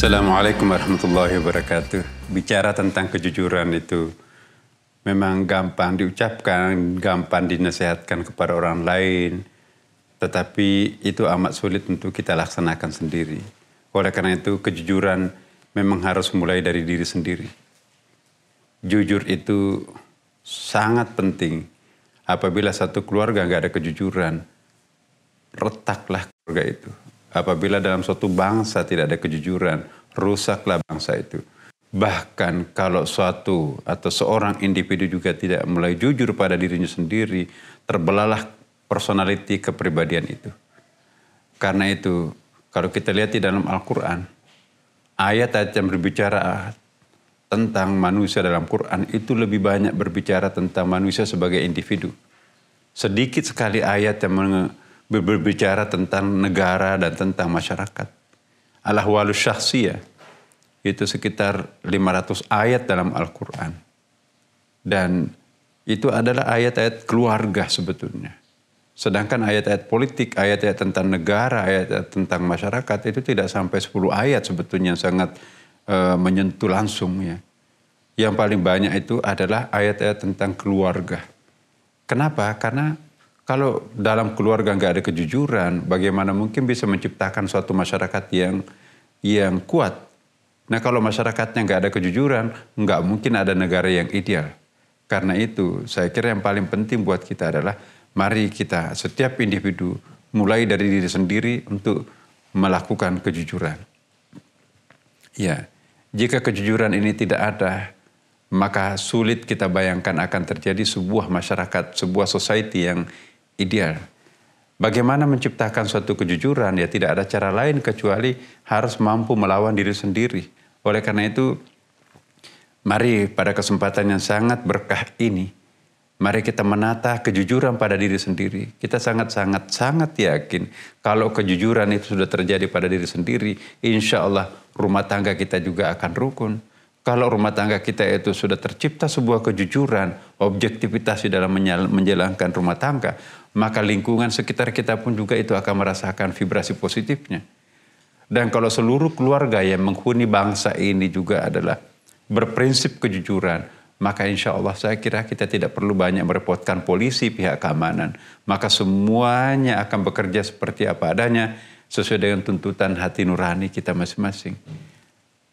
Assalamualaikum warahmatullahi wabarakatuh. Bicara tentang kejujuran itu memang gampang diucapkan, gampang dinasihatkan kepada orang lain, tetapi itu amat sulit untuk kita laksanakan sendiri. Oleh karena itu kejujuran memang harus mulai dari diri sendiri. Jujur itu sangat penting. Apabila satu keluarga nggak ada kejujuran, retaklah keluarga itu Apabila dalam suatu bangsa tidak ada kejujuran, rusaklah bangsa itu. Bahkan kalau suatu atau seorang individu juga tidak mulai jujur pada dirinya sendiri, terbelalah personality kepribadian itu. Karena itu, kalau kita lihat di dalam Al-Quran, ayat-ayat yang berbicara tentang manusia dalam Quran itu lebih banyak berbicara tentang manusia sebagai individu. Sedikit sekali ayat yang berbicara tentang negara dan tentang masyarakat. Al-ahwalus syahsiyah itu sekitar 500 ayat dalam Al-Quran. Dan itu adalah ayat-ayat keluarga sebetulnya. Sedangkan ayat-ayat politik, ayat-ayat tentang negara, ayat-ayat tentang masyarakat itu tidak sampai 10 ayat sebetulnya sangat uh, menyentuh langsung ya. Yang paling banyak itu adalah ayat-ayat tentang keluarga. Kenapa? Karena kalau dalam keluarga nggak ada kejujuran, bagaimana mungkin bisa menciptakan suatu masyarakat yang yang kuat? Nah kalau masyarakatnya nggak ada kejujuran, nggak mungkin ada negara yang ideal. Karena itu saya kira yang paling penting buat kita adalah mari kita setiap individu mulai dari diri sendiri untuk melakukan kejujuran. Ya, jika kejujuran ini tidak ada, maka sulit kita bayangkan akan terjadi sebuah masyarakat, sebuah society yang ideal. Bagaimana menciptakan suatu kejujuran? Ya tidak ada cara lain kecuali harus mampu melawan diri sendiri. Oleh karena itu, mari pada kesempatan yang sangat berkah ini, mari kita menata kejujuran pada diri sendiri. Kita sangat-sangat sangat yakin kalau kejujuran itu sudah terjadi pada diri sendiri, insya Allah rumah tangga kita juga akan rukun. Kalau rumah tangga kita itu sudah tercipta sebuah kejujuran, objektivitas di dalam menjalankan rumah tangga, maka lingkungan sekitar kita pun juga itu akan merasakan vibrasi positifnya. Dan kalau seluruh keluarga yang menghuni bangsa ini juga adalah berprinsip kejujuran, maka insya Allah saya kira kita tidak perlu banyak merepotkan polisi, pihak keamanan. Maka semuanya akan bekerja seperti apa adanya, sesuai dengan tuntutan hati nurani kita masing-masing.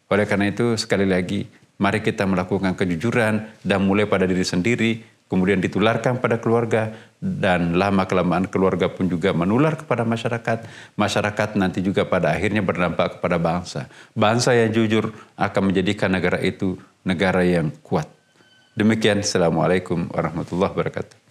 Oleh karena itu sekali lagi mari kita melakukan kejujuran dan mulai pada diri sendiri kemudian ditularkan pada keluarga dan lama kelamaan keluarga pun juga menular kepada masyarakat. Masyarakat nanti juga pada akhirnya berdampak kepada bangsa. Bangsa yang jujur akan menjadikan negara itu negara yang kuat. Demikian assalamualaikum warahmatullahi wabarakatuh